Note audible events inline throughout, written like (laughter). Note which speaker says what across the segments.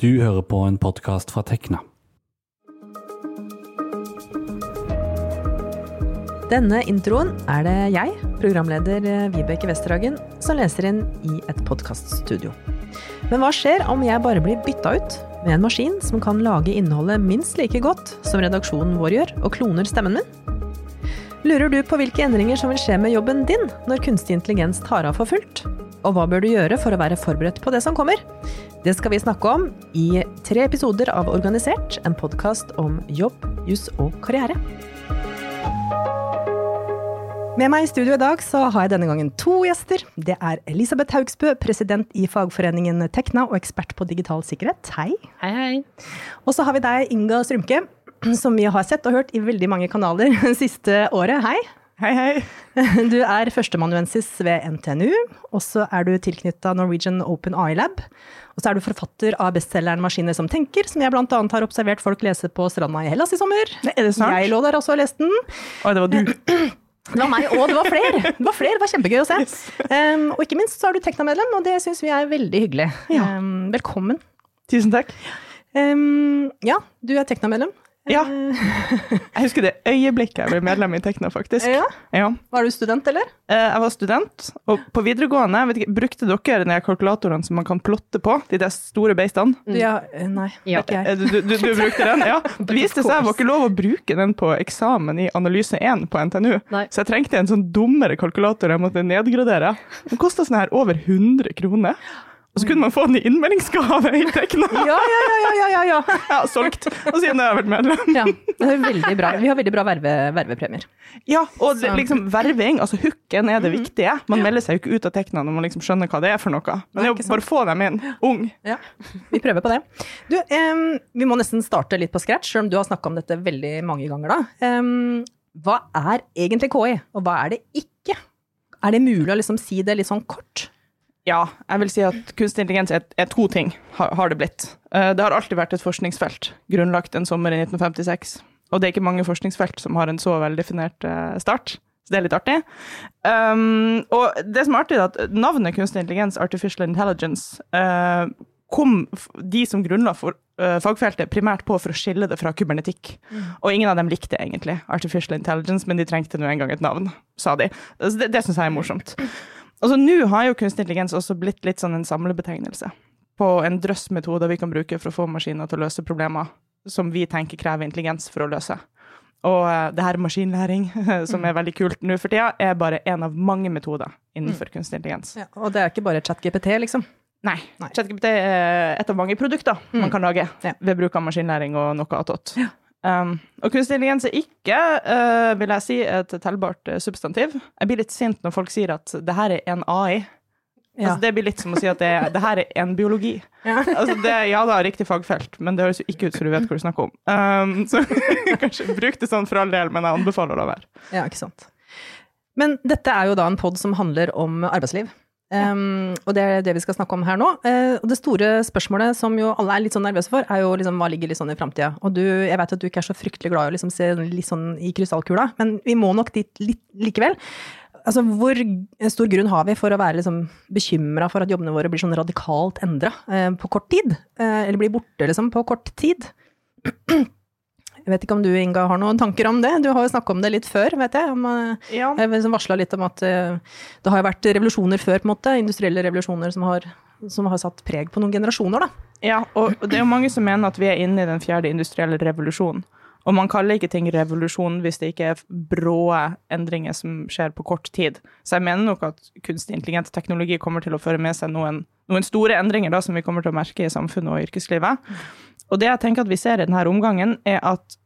Speaker 1: Du hører på en podkast fra Tekna.
Speaker 2: Denne introen er det jeg, programleder Vibeke Westerhagen, som leser inn i et podkaststudio. Men hva skjer om jeg bare blir bytta ut med en maskin som kan lage innholdet minst like godt som redaksjonen vår gjør, og kloner stemmen min? Lurer du på hvilke endringer som vil skje med jobben din når kunstig intelligens tar av for fullt? Og hva bør du gjøre for å være forberedt på det som kommer? Det skal vi snakke om i tre episoder av Organisert, en podkast om jobb, juss og karriere. Med meg i studio i dag så har jeg denne gangen to gjester. Det er Elisabeth Haugsbø, president i fagforeningen Tekna og ekspert på digital sikkerhet. Hei.
Speaker 3: Hei, hei.
Speaker 2: Og så har vi deg, Inga Strømke, som vi har sett og hørt i veldig mange kanaler det (laughs) siste året. Hei.
Speaker 4: Hei, hei. (laughs)
Speaker 2: Du er førsteamanuensis ved NTNU, og så er du tilknytta Norwegian Open Eye Lab. Og så er du forfatter av bestselgeren 'Maskiner som tenker', som jeg annet har observert folk lese på stranda i Hellas i sommer.
Speaker 4: Det er det sant?
Speaker 2: Jeg lå der også og leste den.
Speaker 4: Oi, det var du. (clears throat)
Speaker 2: Det var meg, og det var flere! Det var flere, det var kjempegøy å se. Um, og ikke minst så er du Tekna-medlem, og det syns vi er veldig hyggelig.
Speaker 4: Ja.
Speaker 2: Um, velkommen.
Speaker 4: Tusen takk.
Speaker 2: Um, ja, du er Tekna-medlem.
Speaker 4: Ja.
Speaker 2: Uh, (laughs)
Speaker 4: Jeg husker det øyeblikket jeg ble medlem i Tekna, faktisk.
Speaker 2: ja.
Speaker 4: Ja.
Speaker 2: Var du student, eller?
Speaker 4: Eh, Jeg var student, og på videregående vet ikke, brukte dere de kalkulatorene som man kan plotte på, de der store beistene?
Speaker 2: Ja, eh, nei,
Speaker 3: Ja.
Speaker 2: ikke
Speaker 4: Eh,
Speaker 2: jeg.
Speaker 4: Du, du, du, brukte den? Ja. (laughs) Det viste seg det var ikke lov å bruke den på eksamen i analyse 1 på NTNU.
Speaker 3: Nei.
Speaker 4: Så jeg trengte en sånn dummere kalkulator jeg måtte nedgradere. Den kosta sånn her over 100 kroner. Og så kunne man få den i innmeldingsgave i Tekna. (laughs)
Speaker 2: Ja, ja, ja, ja, ja, ja, ja.
Speaker 4: Solgt. Og siden har jeg vært medlem.
Speaker 2: ja. Det er veldig bra. Vi har veldig bra verve, vervepremier.
Speaker 4: Ja, og det, liksom verving, altså hooken er det viktige. Man melder seg jo ikke ut av Tekna når man liksom skjønner hva det er for noe. Men det er jo bare å få dem inn, ung.
Speaker 2: Ja, vi prøver på det. Du, um, vi må nesten starte litt på scratch, selv om du har snakka om dette veldig mange ganger da. Um, hva er egentlig KI, og hva er det ikke? Er det mulig å liksom si det litt sånn kort?
Speaker 4: Ja, jeg vil si at kunstig intelligens er, er to ting, har, har det blitt. Eh, det har alltid vært et forskningsfelt, grunnlagt en sommer i 1956. Og det er ikke mange forskningsfelt som har en så veldefinert eh, start. Så det er litt artig. Um, og det som er artig, er at navnet kunstig intelligens, artificial intelligence, uh, kom de som grunnla for uh, fagfeltet primært på for å skille det fra kybernetikk. Og ingen av dem likte egentlig artificial intelligence, men de trengte nå engang et navn, sa de. Så det det syns jeg er morsomt. Altså, Nå har jo kunstig intelligens også blitt litt sånn en samlebetegnelse på en drøss metoder vi kan bruke for å få maskiner til å løse problemer som vi tenker krever intelligens for å løse. Og eh, det her maskinlæring, (laughs) som er veldig kult nå for tida, er bare en av mange metoder innenfor kunstig intelligens.
Speaker 2: Ja, og det er ikke bare ChatGPT, liksom?
Speaker 4: Nei.
Speaker 2: Nei.
Speaker 4: ChatGPT er et av mange produkter man kan lage
Speaker 2: Ja.
Speaker 4: ved bruk av maskinlæring og noe attåt. Um, og kunstig intelligens er ikke, uh, vil jeg si, et tellbart eh, substantiv. Jeg blir litt sint når folk sier at det her er en AI.
Speaker 2: Ja.
Speaker 4: Altså, det blir litt som å si at det, det her er en biologi. (laughs)
Speaker 2: Ja.
Speaker 4: Altså, det, ja da, riktig fagfelt, men det høres jo ikke ut som du vet hva du snakker om. Um, så (laughs) kanskje bruk det sånn for all del, men jeg anbefaler å la være.
Speaker 2: Ja, ikke sant. Men dette er jo da en pod som handler om arbeidsliv. Um, og det er det vi skal snakke om her nå. Uh, og det store spørsmålet som jo alle er litt sånn nervøse for, er jo liksom hva ligger litt sånn i framtida. Og du, jeg vet at du ikke er så fryktelig glad i å liksom se litt sånn i krystallkula, men vi må nok dit litt likevel. Altså, hvor stor grunn har vi for å være liksom bekymra for at jobbene våre blir sånn radikalt endra uh, på kort tid? Uh, eller blir borte liksom på kort tid? Jeg vet ikke om du, Inga, har noen tanker om det? Du har jo snakka om det litt før, vet jeg. Om, eh,
Speaker 4: Ja.
Speaker 2: jeg liksom varsla litt om at eh, det har vært revolusjoner før, på en måte. Industrielle revolusjoner som har, som har satt preg på noen generasjoner, da.
Speaker 4: Ja, og det er jo mange som mener at vi er inne i den fjerde industrielle revolusjonen. Og man kaller ikke ting revolusjon hvis det ikke er brå endringer som skjer på kort tid. Så jeg mener nok at kunstig intelligent teknologi kommer til å føre med seg noen, noen store endringer da, som vi kommer til å merke i samfunnet og yrkeslivet. Og det jeg tenker at vi ser i denne omgangen, er at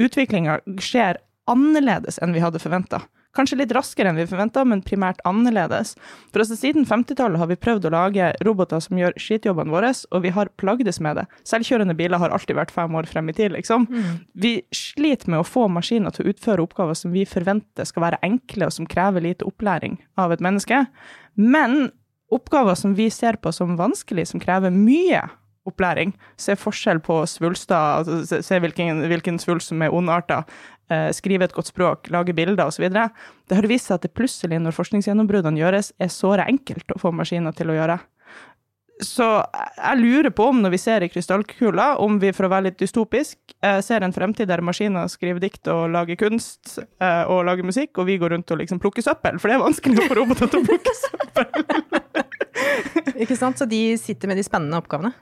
Speaker 4: utviklinga skjer annerledes enn vi hadde forventa. Kanskje litt raskere enn vi forventa, men primært annerledes. For altså, Siden 50-tallet har vi prøvd å lage roboter som gjør skitjobbene våre, og vi har plagdes med det. Selvkjørende biler har alltid vært fem år frem i tid, liksom. Vi sliter med å få maskiner til å utføre oppgaver som vi forventer skal være enkle, og som krever lite opplæring av et menneske. Men oppgaver som vi ser på som vanskelig, som krever mye opplæring, se forskjell på svulster, altså se, hvilken, hvilken svulst som er ondarta, eh, skrive et godt språk, lage bilder osv. Det har vist seg at det plutselig, når forskningsgjennombruddene gjøres, er såre enkelt å få maskiner til å gjøre. så jeg lurer på om når vi ser i krystallkula, om vi for å være litt dystopisk, eh, ser en fremtid der maskiner skriver dikt og lager kunst eh, og lager musikk, og vi går rundt og liksom plukker søppel, for det er vanskelig å få roboter til å plukke søppel. (laughs)
Speaker 2: Ikke sant? Så de sitter med de spennende oppgavene.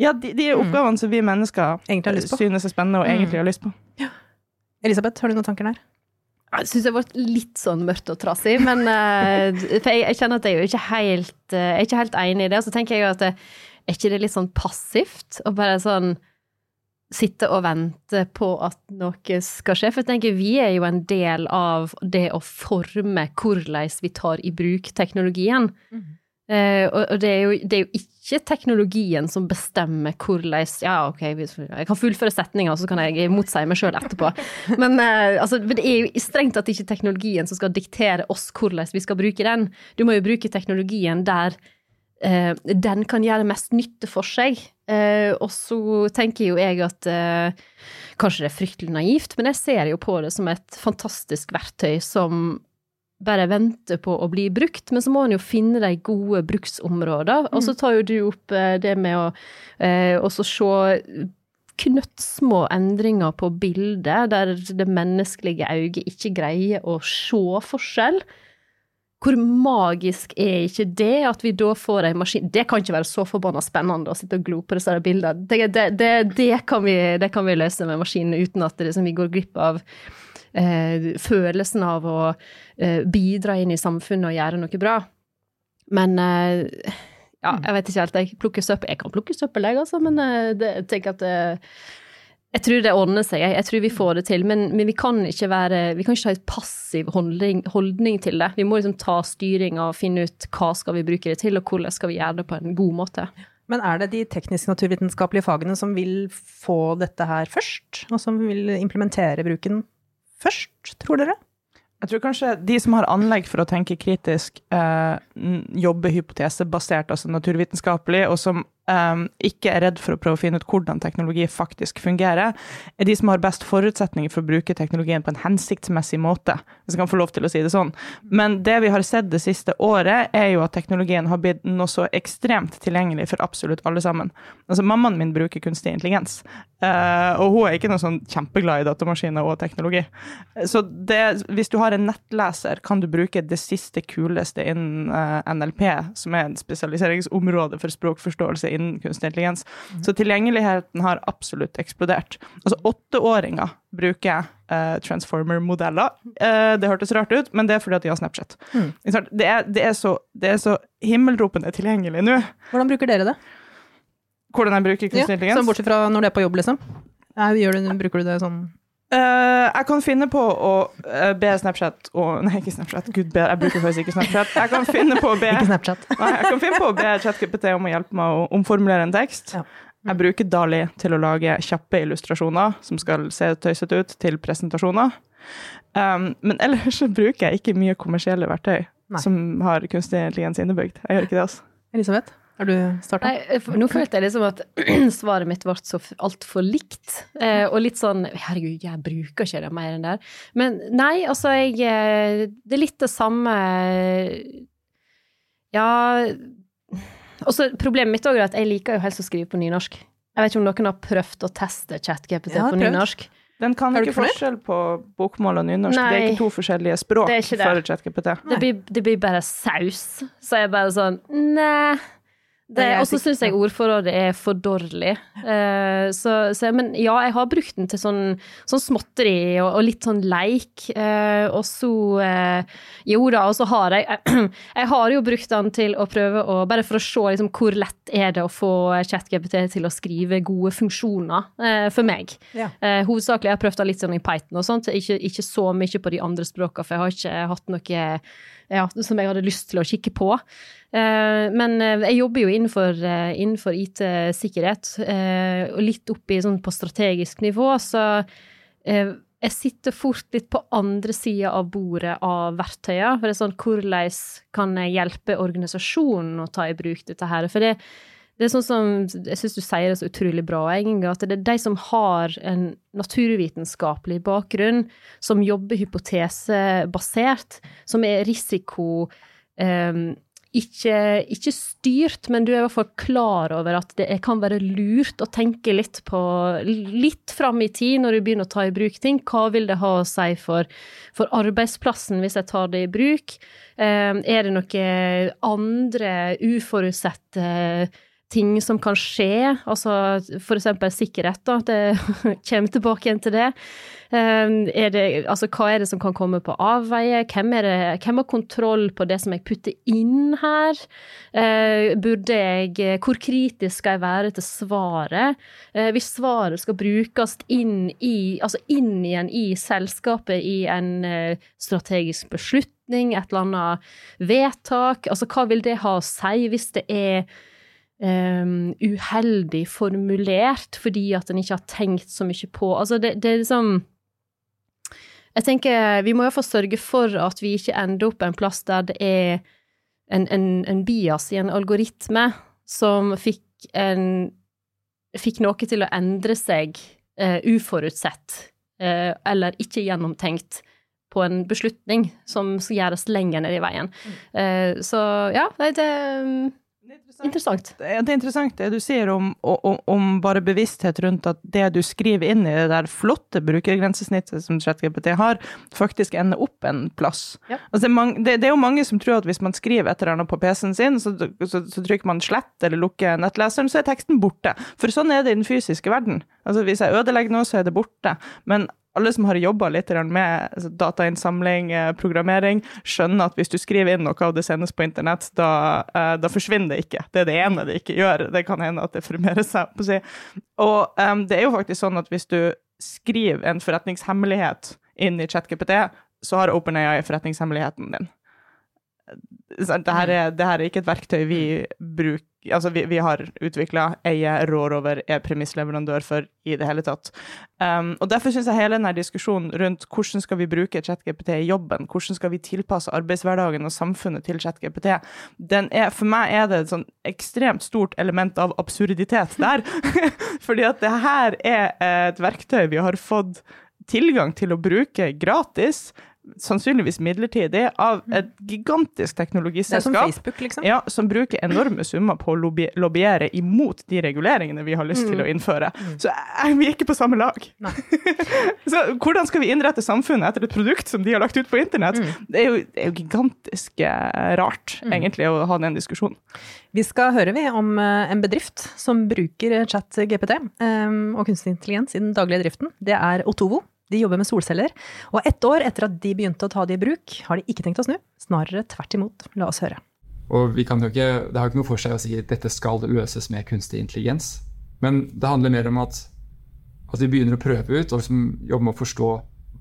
Speaker 4: Ja, de, de oppgavene som vi mennesker
Speaker 2: har lyst på.
Speaker 4: synes er spennende og egentlig har lyst på.
Speaker 2: Elisabeth, har du noen tanker der?
Speaker 3: Jeg syns det ble litt sånn mørkt og trassig, men eh, (laughs) For jeg, jeg kjenner at jeg er jo ikke helt, eh, jeg er ikke helt enig i det. Og så tenker jeg jo at det, er ikke det litt sånn passivt å bare sånn sitte og vente på at noe skal skje? For jeg tenker vi er jo en del av det å forme hvordan vi tar i bruk teknologien. Eh, og og det, er jo, det er jo ikke teknologien som bestemmer hvordan Ja, ok, jeg kan fullføre setninga, så kan jeg motsi meg sjøl etterpå. (laughs) Men, uh, altså, men det er jo strengt tatt ikke teknologien som skal diktere oss hvordan vi skal bruke den. Du må jo bruke teknologien der uh, den kan gjøre mest nytte for seg. Og så tenker jo jeg at kanskje det er fryktelig naivt, men jeg ser jo på det som et fantastisk verktøy som bare venter på å bli brukt, men så må en jo finne de gode bruksområder. Og så tar jo du opp eh, det med å eh, også se knøttsmå endringer på bildet, der det menneskelige øyet ikke greier å se forskjell. Hvor magisk er ikke det at vi da får ei maskin Det kan ikke være så forbanna spennende å sitte og glo på disse bildene. Det, det, det, det, kan vi, det kan vi løse med maskinen uten at det, liksom, vi går glipp av eh, følelsen av å eh, bidra inn i samfunnet og gjøre noe bra. Men eh, ja, jeg vet ikke helt. Jeg plukker søppel. Jeg kan plukke søppel, jeg, altså, men eh, jeg tenker at eh, jeg tror det ordner seg, jeg. tror vi får det til. Men, men vi kan ikke være Vi kan ikke ha en passiv holdning, holdning til det. Vi må liksom ta styring og finne ut hva skal vi bruke det til, og hvordan skal vi gjøre det på en god måte.
Speaker 2: Men er det de teknisk-naturvitenskapelige fagene som vil få dette her først? Og som vil implementere bruken først, tror dere?
Speaker 4: Jeg tror kanskje de som har anlegg for å tenke kritisk, eh, jobber hypotesebasert, altså naturvitenskapelig, og som eh, ikke er redd for å prøve å finne ut hvordan teknologi faktisk fungerer, er de som har best forutsetninger for å bruke teknologien på en hensiktsmessig måte, hvis jeg kan få lov til å si det sånn. Men det vi har sett det siste året, er jo at teknologien har blitt noe så ekstremt tilgjengelig for absolutt alle sammen. Altså, mammaen min bruker kunstig intelligens, uh, og hun er ikke noe sånn kjempeglad i datamaskiner og teknologi. Så det, hvis du har en nettleser, kan du bruke det siste kuleste innen uh, NLP, som er en spesialiseringsområde for språkforståelse innen kunstig intelligens. Så tilgjengeligheten har absolutt eksplodert. Altså åtteåringer bruker uh, transformer-modeller. Uh, det hørtes rart ut, men det er fordi at de har Snapchat. Mm. Det, er, det, er så, det er så himmelropende tilgjengelig nå.
Speaker 2: Hvordan bruker dere det?
Speaker 4: Hvordan jeg bruker kunstig intelligens.
Speaker 2: Sånn bortsett fra når du er på jobb, liksom. Ja, du, bruker du det sånn
Speaker 4: Eh, jeg kan finne på å uh, be Snapchat og (laughs) Nei, ikke Snapchat. Gud be, jeg bruker faktisk ikke Snapchat. Jeg kan finne på å be (laughs)
Speaker 2: Ikke Snapchat. (laughs)
Speaker 4: Nei, jeg kan finne på å be ChatGPT om å hjelpe meg å omformulere en tekst.
Speaker 2: Ja.
Speaker 4: Jeg bruker Dali til å lage kjappe illustrasjoner som skal se tøysete ut, til presentasjoner. Um, men ellers bruker jeg ikke mye kommersielle verktøy
Speaker 2: Nei.
Speaker 4: som har kunstig intelligens innebygd. Jeg gjør ikke det, altså.
Speaker 2: Elisabeth, har du starta?
Speaker 3: Nå følte jeg liksom at (clears throat) svaret mitt ble så altfor likt. Eh, og litt sånn Herregud, jeg bruker ikke det mer enn der. Men nei, altså, jeg eh, Det er litt det samme Ja Og så problemet mitt òg er at jeg liker jo helst å skrive på nynorsk. Jeg vet ikke om noen har prøvd å teste ChatGPT
Speaker 2: Jeg
Speaker 3: på nynorsk.
Speaker 4: Den kan ikke forskjell på bokmål og nynorsk. Det er ikke to forskjellige språk
Speaker 3: Det det.
Speaker 4: for ChatGPT.
Speaker 3: Det blir, det blir bare saus. Så jeg er bare sånn Nei.
Speaker 2: Det
Speaker 3: Og så syns jeg ordforrådet er for dårlig. Uh, så, så, men ja, jeg har brukt den til sånn, sånn småtteri og, og litt sånn leik. Uh, og så uh, Jo da, og så har jeg (clears throat) Jeg har jo brukt den til å prøve å Bare for å se liksom, hvor lett er det å få ChatGPT til å skrive gode funksjoner for meg.
Speaker 2: Ja.
Speaker 3: Hovedsakelig jeg har prøvd det litt sånn i Python og sånt, ikke, ikke så mye på de andre språkene, for jeg har ikke hatt noe ja, som jeg hadde lyst til å kikke på. Eh, men eh, jeg jobber jo innenfor, eh, innenfor IT-sikkerhet, og litt oppi sånn på strategisk nivå, så jeg sitter fort litt på andre sida av bordet av verktøyene. For det er sånn, hvordan kan jeg hjelpe organisasjonen å ta i bruk dette her? For det, det er sånn som, Jeg syns du sier det så utrolig bra, egentlig, at det er de som har en naturvitenskapelig bakgrunn, som jobber hypotesebasert, som er risiko um, ikke, ikke styrt, men du er i hvert fall klar over at det kan være lurt å tenke litt på litt fram i tid når du begynner å ta i bruk ting. Hva vil det ha å si for, for arbeidsplassen hvis jeg tar det i bruk? Eh, er det noen andre uforutsette ting som kan skje, altså eksempel sikkerhet, da, det (laughs) kommer tilbake igjen til det. Ehm, det. Altså hva er det som kan komme på avveie, hvem, det, hvem har kontroll på det som jeg putter inn her? Eh, burde jeg, hvor kritisk skal jeg være til svaret? Eh, hvis svaret skal brukes inn, i, altså inn igjen i selskapet i en eh, strategisk beslutning, et eller annet vedtak, altså hva vil det ha å si hvis det er um, uheldig formulert fordi at en ikke har tenkt så mye på Altså, det, det er liksom Jeg tenker vi må iallfall sørge for at vi ikke ender opp en plass der det er en, en, en bias i en algoritme som fikk en Fikk noe til å endre seg uh, uforutsett uh, eller ikke gjennomtenkt på en beslutning som skal gjøres lenger ned i veien. Uh, så ja, det Interessant.
Speaker 4: Det er interessant det du sier om, om, om, bare bevissthet rundt at det du skriver inn i det der flotte brukergrensesnittet som ChatGPT har, faktisk ender opp en plass. Ja. Altså det, er mange, det, det, er jo mange som tror at hvis man skriver et eller annet på PC-en sin, så, så, så, trykker man slett eller lukker nettleseren, så er teksten borte. For sånn er det i den fysiske verden. Altså Hvis jeg ødelegger noe, så er det borte. Men alle som har jobba litt med altså, datainnsamling, eh, programmering, skjønner at hvis du skriver inn noe og det sendes på internett, da, eh, da, forsvinner det ikke. Det er det ene det ikke gjør. Det kan hende at det formerer seg. si. Og um, det er jo faktisk sånn at hvis du skriver en forretningshemmelighet inn i ChatGPT, så har OpenAI forretningshemmeligheten din. Det her, er, det her er ikke et verktøy vi bruker Altså, vi, vi har utvikla, eier, rår over, er premissleverandør for i det hele tatt. Um, og Derfor syns jeg hele denne diskusjonen rundt hvordan skal vi bruke ChatGPT i jobben, hvordan skal vi tilpasse arbeidshverdagen og samfunnet til ChatGPT, den er, for meg er det et sånn ekstremt stort element av absurditet der. (laughs) Fordi at det her er et verktøy vi har fått tilgang til å bruke gratis sannsynligvis midlertidig, av et gigantisk teknologiselskap.
Speaker 2: Som Facebook, liksom.
Speaker 4: Ja, som bruker enorme summer på å lobby lobbyere imot de reguleringene vi har lyst til å mm. innføre. Mm. Så er vi er ikke på samme lag. (laughs) så hvordan skal vi innrette samfunnet etter et produkt som de har lagt ut på internett? Mm. Det, er jo, det, er jo, gigantisk eh, rart, mm. egentlig, å ha den diskusjonen.
Speaker 2: Vi skal høre vi om eh, en bedrift som bruker chat GPT um, og kunstig intelligens i den daglige driften. Det er Otovo. De jobber med solceller, og ett år etter at de begynte å ta det i bruk, har de ikke tenkt å snu. Snarere tvert imot. La oss høre.
Speaker 5: Og ikke, Det har ikke noe for seg å si at dette skal løses med kunstig intelligens. Men det handler mer om at, at vi begynner å prøve ut og liksom jobbe med å forstå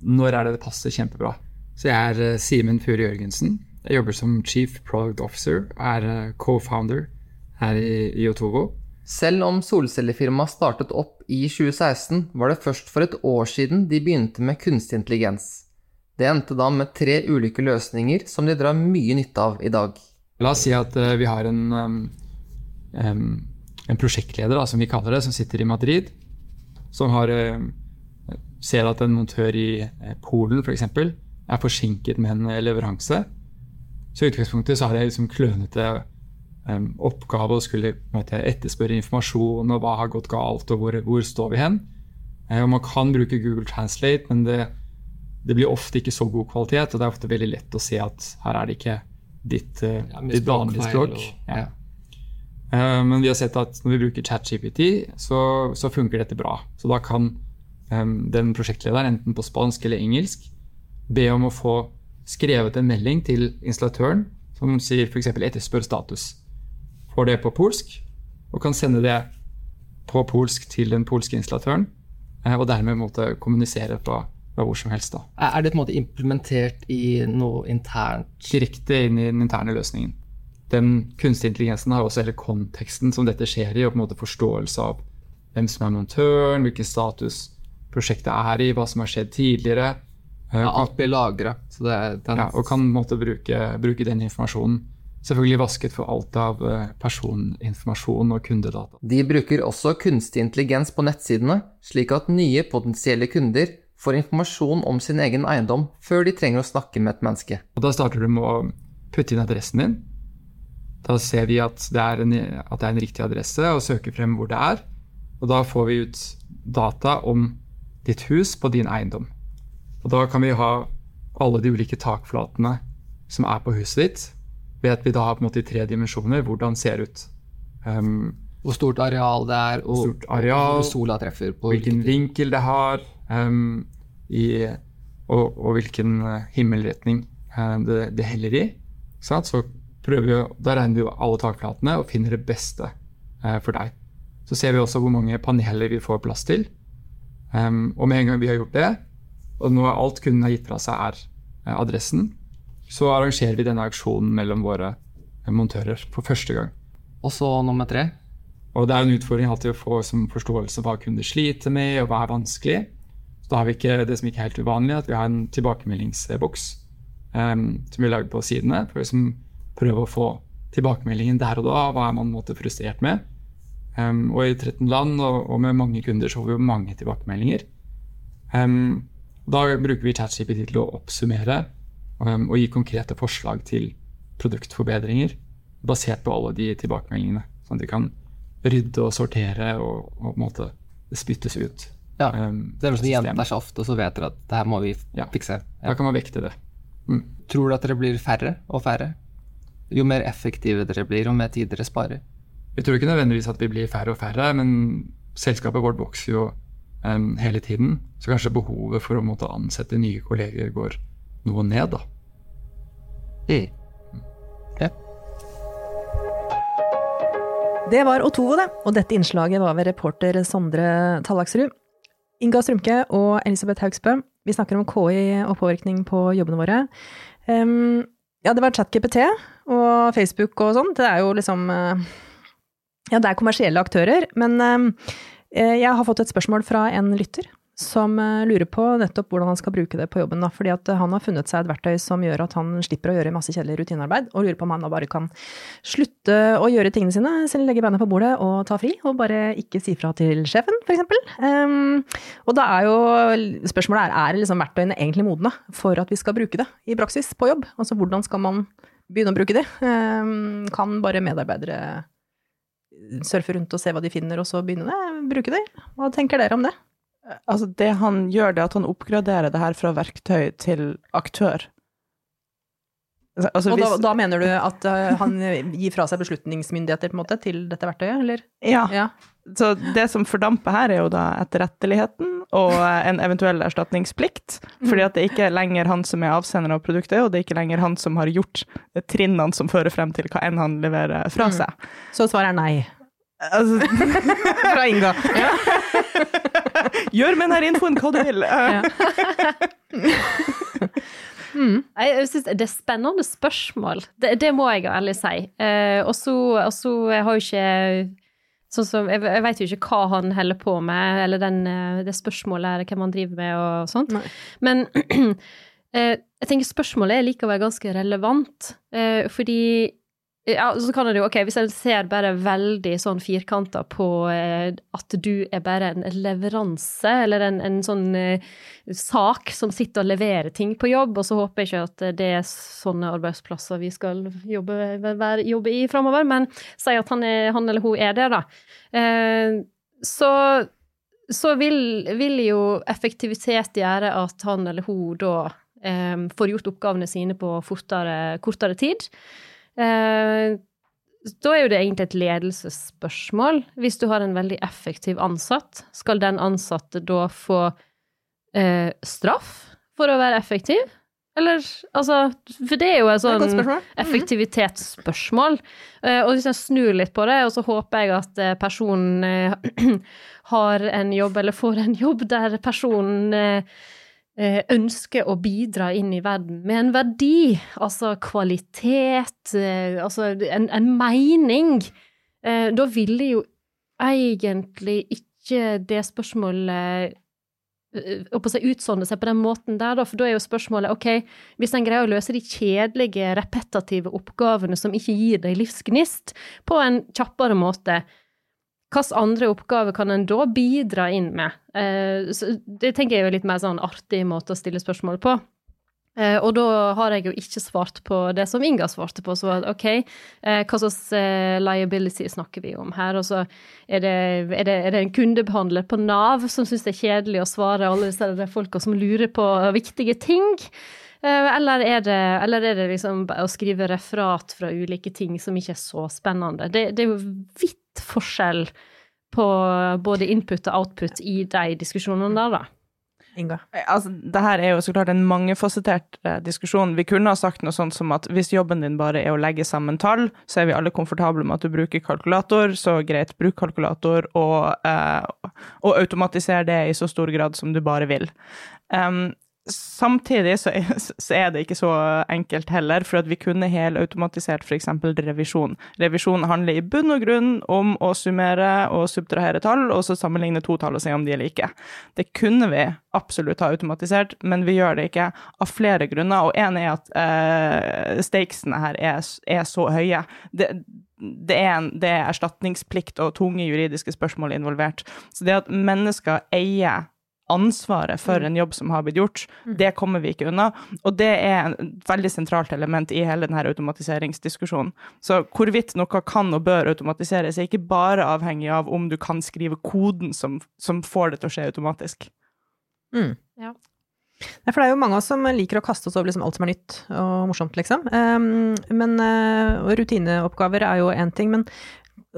Speaker 5: når er det det passer kjempebra.
Speaker 6: Så jeg er uh, Simen Fure Jørgensen. Jeg jobber som Chief Product Officer og er uh, co-founder her i, i Otovo.
Speaker 7: Selv om solcellefirmaet startet opp i 2016, var det først for et år siden de begynte med kunstig intelligens. Det endte da med tre ulike løsninger som de drar mye nytte av i dag.
Speaker 5: La oss si at uh, vi har en, en prosjektleder, som vi kaller det, som sitter i Madrid. Som har, ser at en montør i uh, Polen f.eks. For er forsinket med en leveranse. Så i utgangspunktet så har jeg liksom klønete um, oppgave å skulle måte, etterspørre informasjon og hva har gått galt, og hvor, hvor står vi hen. Uh, man kan bruke Google Translate, men det, det, blir ofte ikke så god kvalitet, og det er ofte veldig lett å se at her er det ikke ditt, uh, ja, ditt vanlige språk. Ja. uh, men vi har sett at når vi bruker ChatGPT, så, så funker dette bra. Så da kan um, den prosjektlederen, enten på spansk eller engelsk, be om å få skrevet en melding til installatøren som sier f.eks. etterspør status får det på polsk, og kan sende det på polsk til den polske installatøren, eh, og dermed måtte kommunisere på, på hvor som helst. Da.
Speaker 7: Er det på en måte implementert i noe internt?
Speaker 5: Direkte inn i den interne løsningen. Den kunstige intelligensen har også hele konteksten som dette skjer i, og på en måte forståelse av hvem som er montøren, hvilken status prosjektet er i, hva som har skjedd tidligere.
Speaker 7: Ja, alt blir lagra.
Speaker 5: Ja, og kan måtte bruke, bruke den informasjonen selvfølgelig vasket for alt av eh, personinformasjon og kundedata.
Speaker 7: De bruker også kunstig intelligens på nettsidene, slik at nye potensielle kunder får informasjon om sin egen eiendom før de trenger å snakke med et menneske.
Speaker 5: Og da starter du med å putte inn adressen din. Da ser vi at det, er en, at det er en riktig adresse, og søker frem hvor det er. Og da får vi ut data om ditt hus på din eiendom. Og da kan vi ha alle de ulike takflatene som er på huset ditt. Vet vi da på en måte i tre dimensjoner hvordan det ser ut. Um,
Speaker 7: Hvor stort areal det er, og,
Speaker 5: Stort areal,
Speaker 7: hvor sola treffer. på
Speaker 5: hvilken vinkel det har, um, i, og, og, hvilken eh, himmelretning um, det, det, heller i. Sant? Så vi, Da regner vi alle takflatene og finner det beste uh, for deg. Så ser vi også hvor mange paneler vi får plass til. Um, og med en gang vi har gjort det, og nå alt kunden har gitt fra seg er adressen, så arrangerer vi denne auksjonen mellom våre montører for første gang.
Speaker 7: Og så nummer tre?
Speaker 5: Og det er en utfordring alltid å få som forståelse hva kunder sliter med, og hva er vanskelig. Så da har vi ikke det som ikke er helt uvanlig, at vi har en tilbakemeldingsboks um, som vi lager på sidene, for liksom prøve å få tilbakemeldingen der og da. Hva er man måte, frustrert med? Um, og i 13 land og, og, med mange kunder så får vi jo mange tilbakemeldinger. Um, da bruker vi ChatGPT til å oppsummere um, og gi konkrete forslag til produktforbedringer basert på alle de tilbakemeldingene. Sånn at de kan rydde og sortere og, og på en måte spyttes ut.
Speaker 7: Ja, det er sånn De gjentar seg ofte, og så vet dere at det her må vi fikse.
Speaker 5: Ja. Da kan man vekte det.
Speaker 7: Mm. Tror du at dere blir færre og færre? Jo mer effektive dere blir, jo mer tid dere sparer.
Speaker 5: Vi tror ikke nødvendigvis at vi blir færre og færre, men selskapet vårt vokser jo um, hele tiden. Så kanskje behovet for å måtte ansette nye kolleger går noe ned, da.
Speaker 7: Mm.
Speaker 2: Det var Otovo, det. Og dette innslaget var ved reporter Sondre Tallaksrud. Inga Strømke og Elisabeth Haugsbø. Vi snakker om KI og påvirkning på jobbene våre. Um, ja, det var ChatGPT og Facebook og sånn. Det er jo liksom uh, Ja, det er kommersielle aktører. Men um, jeg har fått et spørsmål fra en lytter som uh, lurer på nettopp hvordan han skal bruke det på jobben. Da. Fordi at han har funnet seg et verktøy som gjør at han slipper å gjøre masse kjedelig rutinearbeid, og lurer på om han da bare kan slutte å gjøre tingene sine, selv legge beina på bordet og ta fri, og bare ikke si fra til sjefen, f.eks. Um, og da er jo spørsmålet er, er liksom verktøyene egentlig modne for at vi skal bruke det i praksis på jobb? Altså hvordan skal man begynne å bruke det? Um, kan bare medarbeidere surfe rundt og se hva de finner, og så begynne å bruke det? Hva tenker dere om det?
Speaker 4: Altså, det han gjør, det er at han oppgraderer det her fra verktøy til aktør.
Speaker 2: Altså, og hvis, da, da, mener du at uh, han gir fra seg beslutningsmyndigheter på en måte, til dette verktøyet, eller?
Speaker 4: Ja. ja. Så det som fordamper her, er jo da etterretteligheten og en eventuell erstatningsplikt. Fordi at det ikke er lenger han som er avsender av produktet, og det er ikke lenger han som har gjort trinnene som fører frem til hva enn han leverer fra seg. Mm.
Speaker 2: Så svaret er nei?
Speaker 4: Altså, (laughs)
Speaker 2: fra Inga. Ja.
Speaker 4: Gjør med denne infoen hva du vil.
Speaker 3: Mm. Jeg synes Det er spennende spørsmål, det, det må jeg ærlig si. Eh, og så har jo ikke sånn som, jeg, jeg vet jo ikke hva han holder på med, eller den, eh, det spørsmålet hvem han driver med og sånt. Nei. Men (clears throat) eh, jeg tenker spørsmålet er likevel ganske relevant, eh, fordi ja, så kan det jo, ok, Hvis en ser bare veldig sånn firkanta på eh, at du er bare en leveranse, eller en, en sånn eh, sak som sitter og leverer ting på jobb, og så håper jeg ikke at det er sånne arbeidsplasser vi skal jobbe, være, jobbe i framover, men si at han, er, han, eller hun er det, da. Eh, så, så vil, vil, jo effektivitet gjøre at han eller hun da eh, får gjort oppgavene sine på fortere, kortere tid. Eh, da er jo det egentlig et ledelsesspørsmål. Hvis du har en veldig effektiv ansatt, skal den ansatte da få eh, straff for å være effektiv? Eller altså For det er jo et sånn mhm. effektivitetsspørsmål. Eh, og hvis jeg snur litt på det, og så håper jeg at eh, personen eh, (clears throat) har en jobb, eller får en jobb der personen eh, ønsker å bidra inn i verden med en verdi, altså kvalitet, eh, altså en, en mening, eh, da ville jo egentlig ikke det spørsmålet utsonne seg på den måten der, da, for da er jo spørsmålet ok, hvis en greier å løse de kjedelige, repetitive oppgavene som ikke gir deg livsgnist, på en kjappere måte, hvilke andre oppgaver kan en da bidra inn med? Eh, det tenker jeg er litt mer sånn artig måte å stille spørsmål på. Eh, og da har jeg jo ikke svart på det som Inga svarte på, så var det OK, eh, hva slags liability snakker vi om her? Og så er det, er det, er det en kundebehandler på Nav som syns det er kjedelig å svare alle disse folka som lurer på viktige ting? Eller er det, eller er det liksom å skrive referat fra ulike ting som ikke er så spennende? Det, det er jo vidt forskjell på både input og output i de diskusjonene der, da.
Speaker 2: Inga.
Speaker 4: Altså, det her er jo så klart en mangefasettert eh, diskusjon. Vi kunne ha sagt noe sånt som at hvis jobben din bare er å legge sammen tall, så er vi alle komfortable med at du bruker kalkulator, så greit, bruk kalkulator og, eh, og automatisere det i så stor grad som du bare vil. Um, Samtidig (laughs) så er, det ikke så enkelt heller, for at vi kunne helautomatisert f.eks. revisjon. Revisjon handler i bunn og grunn om å summere og subtrahere tall, og så sammenligne to tall og se om de er like. Det kunne vi absolutt ha automatisert, men vi gjør det ikke av flere grunner. Og én er at eh, stakesene her er, er så høye. Det, det er, en, det er erstatningsplikt og tunge juridiske spørsmål involvert. Så det at mennesker eier ansvaret for mm. en jobb som har blitt gjort. Mm. Det kommer vi ikke unna. Og det er et veldig sentralt element i hele denne automatiseringsdiskusjonen. Så hvorvidt noe kan og bør automatiseres, er ikke bare avhengig av om du kan skrive koden som, som får det til å skje automatisk.
Speaker 2: Mm. Ja. For det er jo mange av oss som liker å kaste oss over liksom alt som er nytt og morsomt, liksom. Um, men uh, rutineoppgaver er jo én ting, men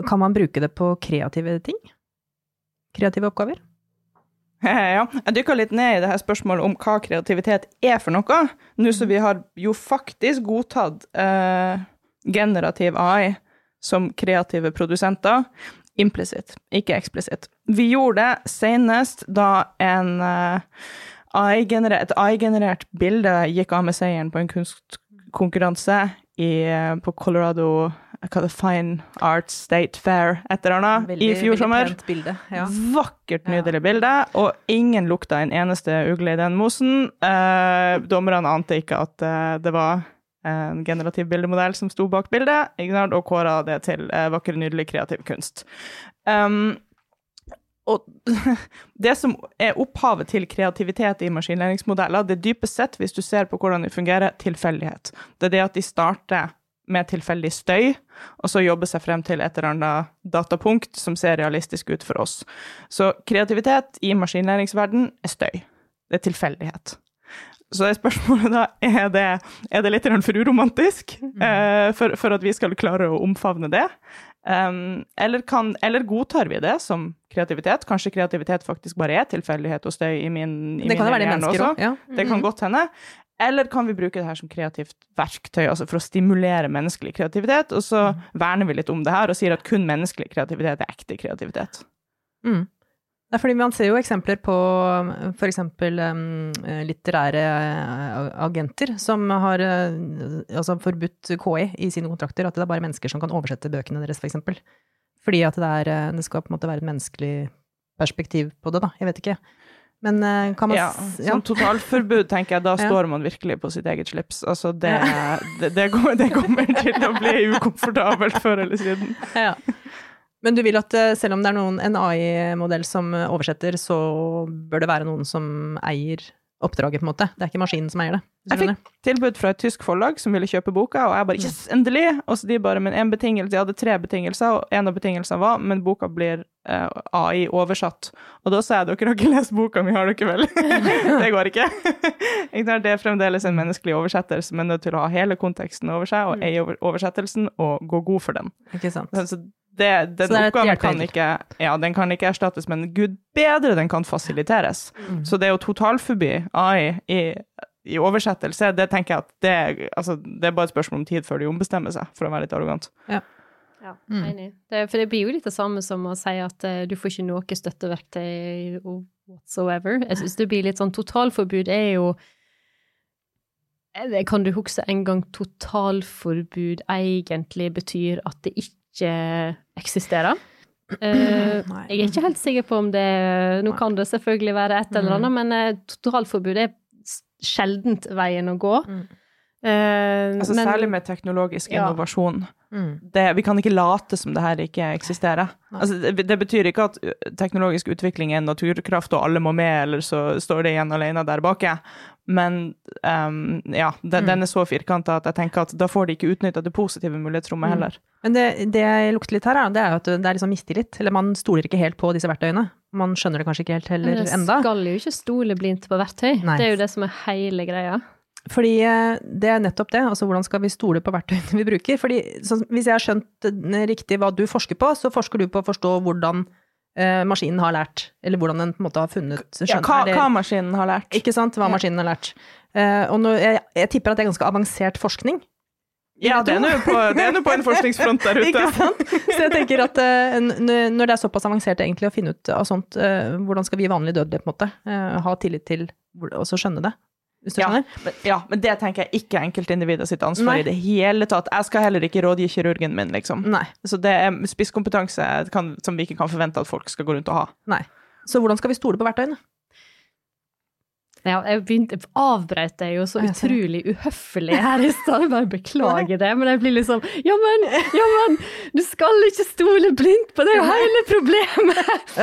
Speaker 2: kan man bruke det på kreative ting? Kreative oppgaver? (laughs)
Speaker 4: Ja, jeg dykka litt ned i det her spørsmålet om hva kreativitet er for noe. Nå som vi har jo faktisk godtatt eh, generativ AI som kreative produsenter. Implisitt, ikke eksplisitt. Vi gjorde det senest da en eh, AI et AI-generert bilde gikk av med seieren på en kunstkonkurranse i, uh, på Colorado hva det Fine Arts State Fair et eller annet i fjor sommer.
Speaker 2: Bilde, ja.
Speaker 4: Vakkert, nydelig ja. bilde, og ingen lukta en eneste ugle i den mosen. Eh, dommerne ante ikke at eh, det var en generativ bildemodell som sto bak bildet, og kåra det til eh, vakker, nydelig, kreativ kunst. Um, og (laughs) det som er opphavet til kreativitet i maskinlæringsmodeller, det er dypest sett, hvis du ser på hvordan det fungerer, tilfeldighet. Det er det at de starter med tilfeldig støy, og så jobbe seg frem til et eller annet datapunkt som ser realistisk ut for oss. Så kreativitet i maskinlæringsverden er støy. Det er tilfeldighet. Så er spørsmålet da, er det, er det litt for uromantisk mm. eh, for, for, at vi skal klare å omfavne det? Um, eller, kan, eller, godtar vi det som kreativitet? Kanskje kreativitet faktisk bare er tilfeldighet og støy i min, i
Speaker 2: det kan
Speaker 4: min
Speaker 2: være de mennesker òg. Ja.
Speaker 4: Det kan mm. godt hende. Eller kan vi bruke det her som kreativt verktøy, altså for å stimulere menneskelig kreativitet? Og så mm. verner vi litt om det her og sier at kun menneskelig kreativitet er ekte kreativitet.
Speaker 2: Mm. Er fordi man ser jo eksempler på f.eks. Um, litterære eh, agenter som har uh, altså forbudt KI i sine kontrakter, at det er bare mennesker som kan oversette bøkene deres, f.eks. For fordi at det, er, eh, det skal på en måte være et menneskelig perspektiv på det, da. Jeg vet ikke. Men kan man
Speaker 4: ja, Som totalforbud, tenker jeg, da (laughs) ja. står man virkelig på sitt eget slips. Altså, det, det, det, kommer, det, kommer, til å bli ukomfortabelt før eller siden.
Speaker 2: Ja. Men du vil at eh, selv om det er noen, en AI-modell som oversetter, så bør det være noen som eier oppdraget, på en måte. Det er ikke maskinen som eier det.
Speaker 4: Jeg fikk tilbud fra et tysk forlag som ville kjøpe boka, og jeg bare yes, endelig! Og så de bare, men en betingelse, Jeg hadde tre betingelser, og en av betingelsene var men boka blir eh, AI oversatt. Og da sa jeg dere har ikke lest boka mi, har dere vel? (laughs) det går ikke. (laughs) det er fremdeles en menneskelig oversetter som er nødt til å ha hele konteksten over seg, og mm. eie oversettelsen, og gå god for den.
Speaker 2: Ikke sant.
Speaker 4: Så det, den det oppgaven kan ikke, ja, den kan ikke erstattes, men gud bedre den kan fasiliteres. Mm. Så det å totalforby AI i, i, oversettelse, det tenker jeg at det, altså, det, er bare et spørsmål om tid før de ombestemmer seg, for å være litt arrogant.
Speaker 3: Ja. Ja, mm. enig. Det, for det blir jo litt det samme som å si at uh, du får ikke noe støtteverktøy whatsoever. Jeg syns det blir litt sånn totalforbud er jo eh, Kan du huske en gang totalforbud egentlig betyr at det ikke ikke eksisterer. (clears throat) Uh, jeg er ikke helt sikker på om det Nå kan det selvfølgelig være et eller annet, mm. men uh, totalforbud er sjeldent veien å gå. Mm.
Speaker 4: Uh, altså men, Særlig med teknologisk ja. innovasjon. Mm. Det, vi kan ikke late som det her ikke eksisterer. Altså, det, det, betyr ikke at teknologisk utvikling er en naturkraft og alle må med, eller så står det igjen alene der bak. Men um, ja, den,
Speaker 2: Mm.
Speaker 4: den er så firkanta at jeg tenker at da får de ikke utnytta det positive mulighetsrommet
Speaker 2: Mm.
Speaker 4: heller.
Speaker 2: Men det, det jeg lukter litt her, er, det er jo at det er liksom mistillit. Eller man stoler ikke helt på disse verktøyene. Man skjønner det kanskje ikke helt
Speaker 3: Men
Speaker 2: heller enda.
Speaker 3: skal jo ikke stole blindt på verktøy.
Speaker 2: Nei.
Speaker 3: Det er jo det som er hele greia.
Speaker 2: Fordi eh, det er nettopp det. Altså hvordan skal vi stole på verktøyene vi bruker? Fordi så, hvis jeg har skjønt eh, riktig hva du forsker på, så forsker du på å forstå hvordan eh, maskinen har lært. Eller hvordan den på en måte har funnet
Speaker 4: Ja, hva,
Speaker 2: eller,
Speaker 4: hva maskinen har lært.
Speaker 2: Ikke sant? Hva
Speaker 4: Ja.
Speaker 2: maskinen har lært. Eh, og nå, jeg, jeg tipper at det er ganske avansert forskning.
Speaker 4: Ja, det er nå på, på en forskningsfront der (laughs) ute.
Speaker 2: Ikke sant? Så jeg tenker at eh, når det er såpass avansert egentlig å finne ut av sånt, eh, hvordan skal vi vanlige dødelige på en måte eh, ha tillit til og så skjønne det?
Speaker 4: Ja, men, ja, men det tenker jeg ikke er enkeltindividet sitt ansvar
Speaker 2: Nei.
Speaker 4: i det hele tatt. Jeg skal heller ikke rådgi kirurgen min, liksom.
Speaker 2: Nei.
Speaker 4: Så det er spisskompetanse kan, som vi ikke kan forvente at folk skal gå rundt og ha.
Speaker 2: Nei. Så hvordan skal vi stole på verktøyene?
Speaker 3: Ja, jeg begynte, avbrøt deg jo så utrolig uhøflig her i stad. Bare beklager det, men jeg blir liksom Ja, men, ja, men du skal ikke stole blindt på det, er jo hele problemet!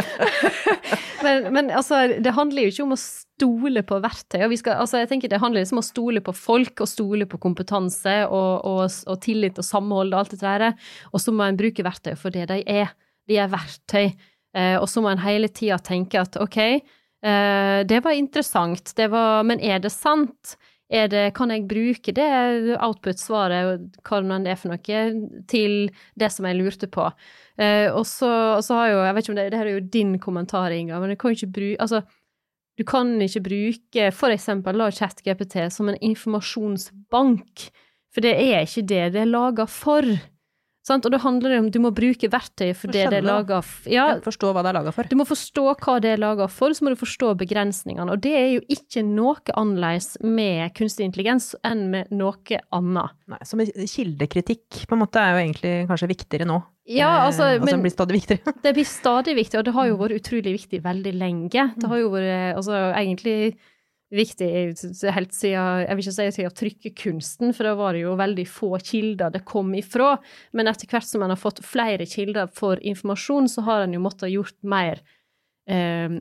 Speaker 3: (laughs) men, men altså, det handler jo ikke om å stole på verktøy. Og vi skal, altså, jeg tenker Det handler liksom om å stole på folk, og stole på kompetanse og, og, og tillit og samhold og alt det der. Og så må en bruke verktøy for det de er. De er verktøy. Eh, og så må en hele tida tenke at ok, det var interessant, det var, men er det sant? Er det, kan jeg bruke det output-svaret, hva det er for noe, til det som jeg lurte på? Eh, og så og så har jo, jeg vet ikke om det, det her er jo din kommentar, Inga, men du kan ikke bruke, altså, du kan ikke bruke for eksempel da ChatGPT som en informasjonsbank, for det er ikke det det er laget for. Sant? Og da handler det om du må bruke verktøy for det det er laga for. Ja,
Speaker 2: Forstå hva det er laga for.
Speaker 3: du må forstå hva det er laga for, så må du forstå begrensningene. Og det er jo ikke noe annerledes med kunstig intelligens enn med noe annet.
Speaker 2: Nei, som kildekritikk på en måte er jo egentlig kanskje viktigere nå.
Speaker 3: Ja,
Speaker 2: Eh,
Speaker 3: altså,
Speaker 2: altså,
Speaker 3: men (laughs)
Speaker 2: det blir stadig viktigere.
Speaker 3: det blir stadig viktig, og det har jo vært utrolig viktig veldig lenge. Det har jo vært altså, egentlig viktig helt siden Jeg vil ikke si siden trykkekunsten, for da var det jo veldig få kilder det kom ifra. Men etter hvert som en har fått flere kilder for informasjon, så har en jo måttet gjort mer eh,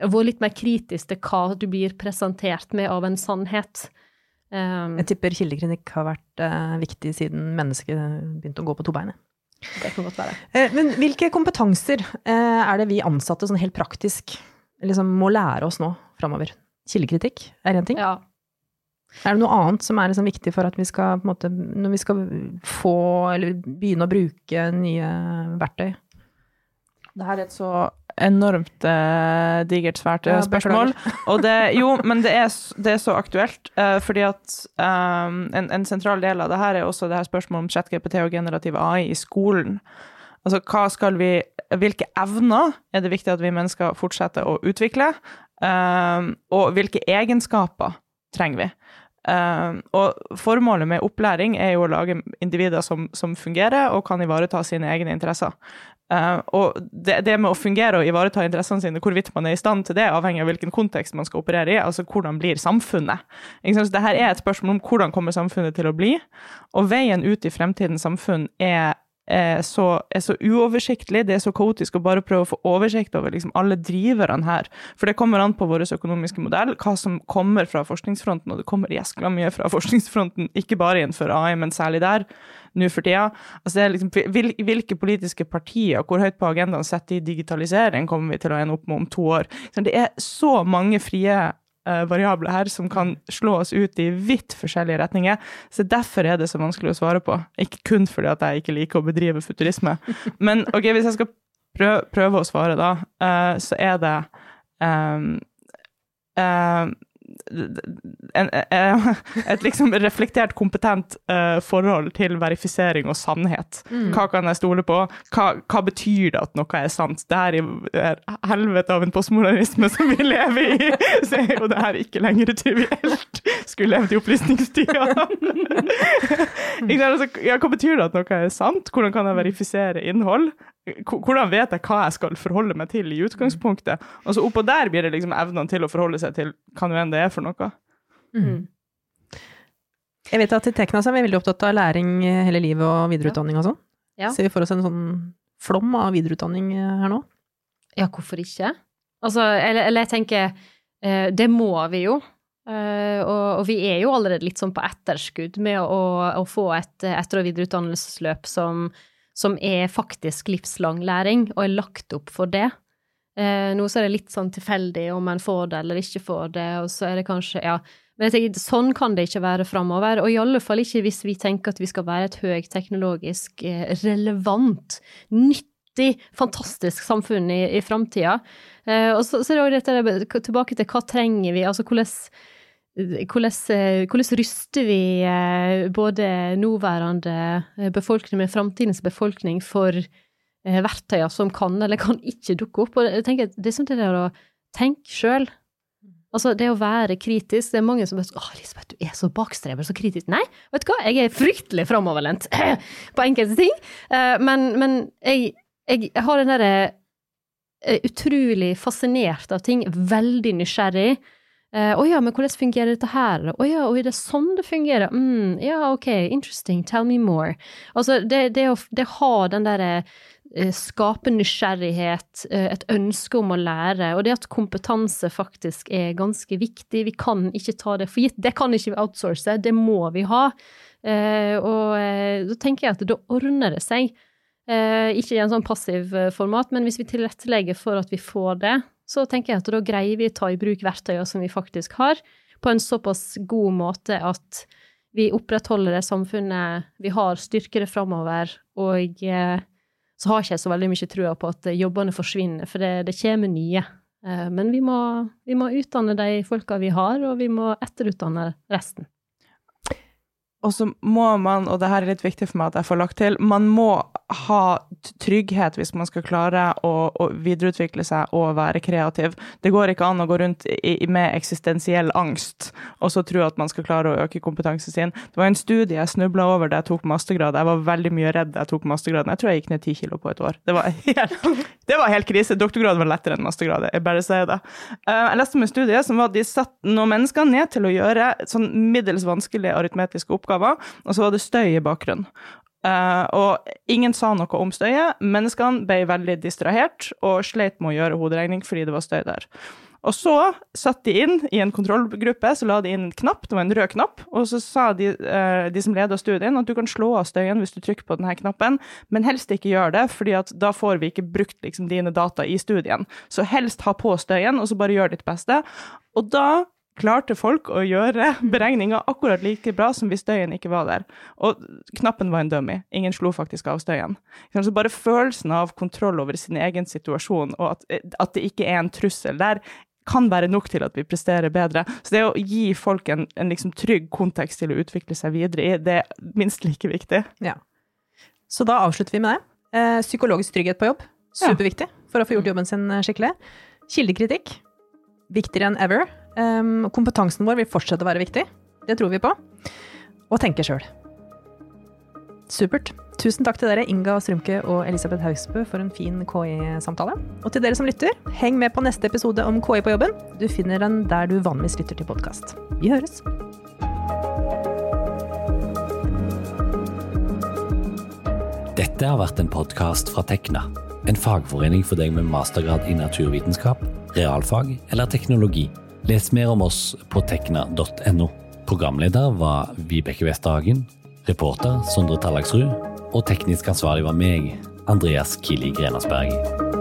Speaker 3: Vært litt mer kritisk til hva du blir presentert med av en sannhet. Um,
Speaker 2: Jeg tipper kildekrinikk har vært uh, viktig siden mennesket begynte å gå på to bein.
Speaker 3: det kan godt være.
Speaker 2: Eh, men hvilke kompetanser uh, er det vi ansatte sånn helt praktisk liksom, må lære oss nå framover? Kildekritikk er én ting.
Speaker 3: Ja.
Speaker 2: Er det noe annet som er liksom viktig for at vi skal, på en måte, når vi skal få, eller begynne å bruke nye verktøy?
Speaker 4: Det her er et så enormt eh, digert, svært eh,
Speaker 2: Ja,
Speaker 4: spørsmål. Og det, jo, men det er, det er så aktuelt, eh, fordi at eh, en, en sentral del av det her er også det her spørsmålet om ChatGPT og generativ AI i skolen. Altså, hva skal vi Hvilke evner er det viktig at vi mennesker fortsetter å utvikle? Eh, og hvilke egenskaper trenger vi? Eh, og formålet med opplæring er jo å lage individer som, som fungerer og kan ivareta sine egne interesser. Uh, og det, det med å fungere og ivareta interessene sine, hvorvidt man er i stand til det, avhenger av hvilken kontekst man skal operere i, altså hvordan blir samfunnet. Ikke sant? Så det er et spørsmål om hvordan kommer samfunnet til å bli, og veien ut i fremtidens samfunn er så, er så uoversiktlig, det er så kaotisk å bare prøve å få oversikt over liksom alle driverne her. For det kommer an på vår økonomiske modell, hva som kommer fra forskningsfronten, og det kommer jæskla mye fra forskningsfronten, ikke bare innenfor AI, men særlig der, nå for tida. Altså liksom, hvilke politiske partier, hvor høyt på agendaen setter de digitalisering, kommer vi til å ende opp med om to år. Så det er så mange frie eh, variabler her som kan slå oss ut i vidt forskjellige retninger. Så derfor er det så vanskelig å svare på. Ikke kun fordi at jeg ikke liker å bedrive futurisme. (laughs) Men ok, hvis jeg skal prøve, prøve å svare, da, eh, så er det um, um, en, et liksom reflektert, kompetent eh, forhold til verifisering og sannhet. Hva kan jeg stole på? Hva, hva betyr det at noe er sant? Det her er helvete av en postmodernisme som vi lever i, (laughs) så er jo det her ikke lenger trivielt. Skulle levd i opplysningstida. (laughs) Altså, ja, hva betyr det at noe er sant? Hvordan kan jeg verifisere innhold? Hvordan vet jeg hva jeg skal forholde meg til i utgangspunktet? Og så oppå der blir det liksom evnene til å forholde seg til hva nå enn det er for noe.
Speaker 2: Mm. Jeg vet at i Tekna er vi veldig opptatt av læring eh, hele livet og videreutdanning og sånn.
Speaker 3: Ja.
Speaker 2: Ser vi for oss en sånn flom av videreutdanning eh, her nå?
Speaker 3: Ja, hvorfor ikke? Altså, eller, eller jeg tenker, eh, det må vi jo. Eh, og, og, vi er jo allerede litt sånn på etterskudd med å, å få et etter- og videreutdannelsesløp som, som, er faktisk livslang læring, og er lagt opp for det. Eh, nå så er det litt sånn tilfeldig om en får det eller ikke får det, og så er det kanskje Ja. Men jeg tenker, sånn kan det ikke være framover, og i alle fall ikke hvis vi tenker at vi skal være et høyteknologisk eh, relevant, nyttig, fantastisk samfunn i, i framtida. Eh, og så, så er det òg dette tilbake til hva trenger vi, altså hvordan hvordan, eh, hvordan, ryster vi eh, både nåværende befolkning med framtidens befolkning for verktøyer som kan eller kan ikke dukke opp? Og jeg tenker, det er sånn det der å tenke sjøl. Altså, det å være kritisk Det er mange som bare 'Å, Lisbeth, du er så bakstrever, så kritisk'. Nei, vet du hva, jeg er fryktelig framoverlent (clears throat) på enkelte ting. Men, men jeg, jeg, har den derre utrolig fascinert av ting, veldig nysgjerrig. Eh, å uh, ja, men hvordan fungerer dette her? Å ja, og er det sånn det fungerer? Mm, ja, ok, interesting, tell me more. Altså, det, det, å, det ha den derre uh, skape nysgjerrighet, uh, et ønske om å lære, og det at kompetanse faktisk er ganske viktig. Vi kan ikke ta det for gitt. Det kan ikke vi outsource, det må vi ha. og da tenker jeg at da ordner det seg. ikke i en sånn passiv format, men hvis vi tilrettelegger for at vi får det, så tenker jeg at da greier vi å ta i bruk verktøyene som vi faktisk har, på en såpass god måte at vi opprettholder det samfunnet vi har, styrker det framover, og eh, så har ikke jeg så veldig mye trua på at jobbene forsvinner, for det, det kommer nye. Eh, men vi må, vi må utdanne de folka vi har, og vi må etterutdanne resten.
Speaker 4: Og så må man, og det her er litt viktig for meg at jeg får lagt til, man må ha trygghet hvis man skal klare å, å videreutvikle seg og være kreativ. Det går ikke an å gå rundt i, med eksistensiell angst og så tro at man skal klare å øke kompetansen sin. Det var en studie jeg snubla over da jeg tok mastergrad. Jeg var veldig mye redd da jeg tok mastergraden. Jeg tror jeg gikk ned ti kilo på et år. Det var helt, (laughs) det var helt krise. Doktorgrad var lettere enn mastergrad. Jeg bare sier det. Eh, jeg leste om en studie som var at de satte noen mennesker ned til å gjøre sånn middels vanskelige aritmetiske oppgaver oppgaver, og så var det støy i bakgrunnen. Uh, og ingen sa noe om støyet. Menneskene ble veldig distrahert og sleit med å gjøre hoderegning fordi det var støy der. Og så satt de inn i en kontrollgruppe, så la de inn en knapp, det var en rød knapp, og så sa de, uh, de som leda studien, at du kan slå av støyen hvis du trykker på denne knappen, men helst ikke gjør det, fordi da får vi ikke brukt liksom, dine data i studien. Så helst ha på støyen, og så bare gjør ditt beste. Og da klarte folk å gjøre beregninger akkurat like bra som hvis støyen ikke var der. Og knappen var en dummy. Ingen slo faktisk av støyen. Så bare følelsen av kontroll over sin egen situasjon, og at, at det ikke er en trussel der, kan være nok til at vi presterer bedre. Så det å gi folk en, en liksom trygg kontekst til å utvikle seg videre i, det er minst like viktig.
Speaker 2: Ja. Så da avslutter vi med det. Eh, psykologisk trygghet på jobb, superviktig for å få gjort jobben sin skikkelig. Kildekritikk, viktigere enn ever. Um, kompetansen vår vil fortsette å være viktig. Det tror vi på. Og tenke sjøl. Supert. Tusen takk til dere, Inga Strømke og Elisabeth Hausbø, for en fin KI-samtale. Og til dere som lytter, heng med på neste episode om KI på jobben. Du finner den der du vanligvis lytter til podkast. Vi høres!
Speaker 1: Dette har vært en podkast fra Tekna, en fagforening for deg med mastergrad i naturvitenskap, realfag eller teknologi. Les mer om oss på tekna.no. Programleder var Vibeke Westhagen, reporter Sondre Tallagsrud, og teknisk ansvarlig var meg, Andreas Kili Grenasberg.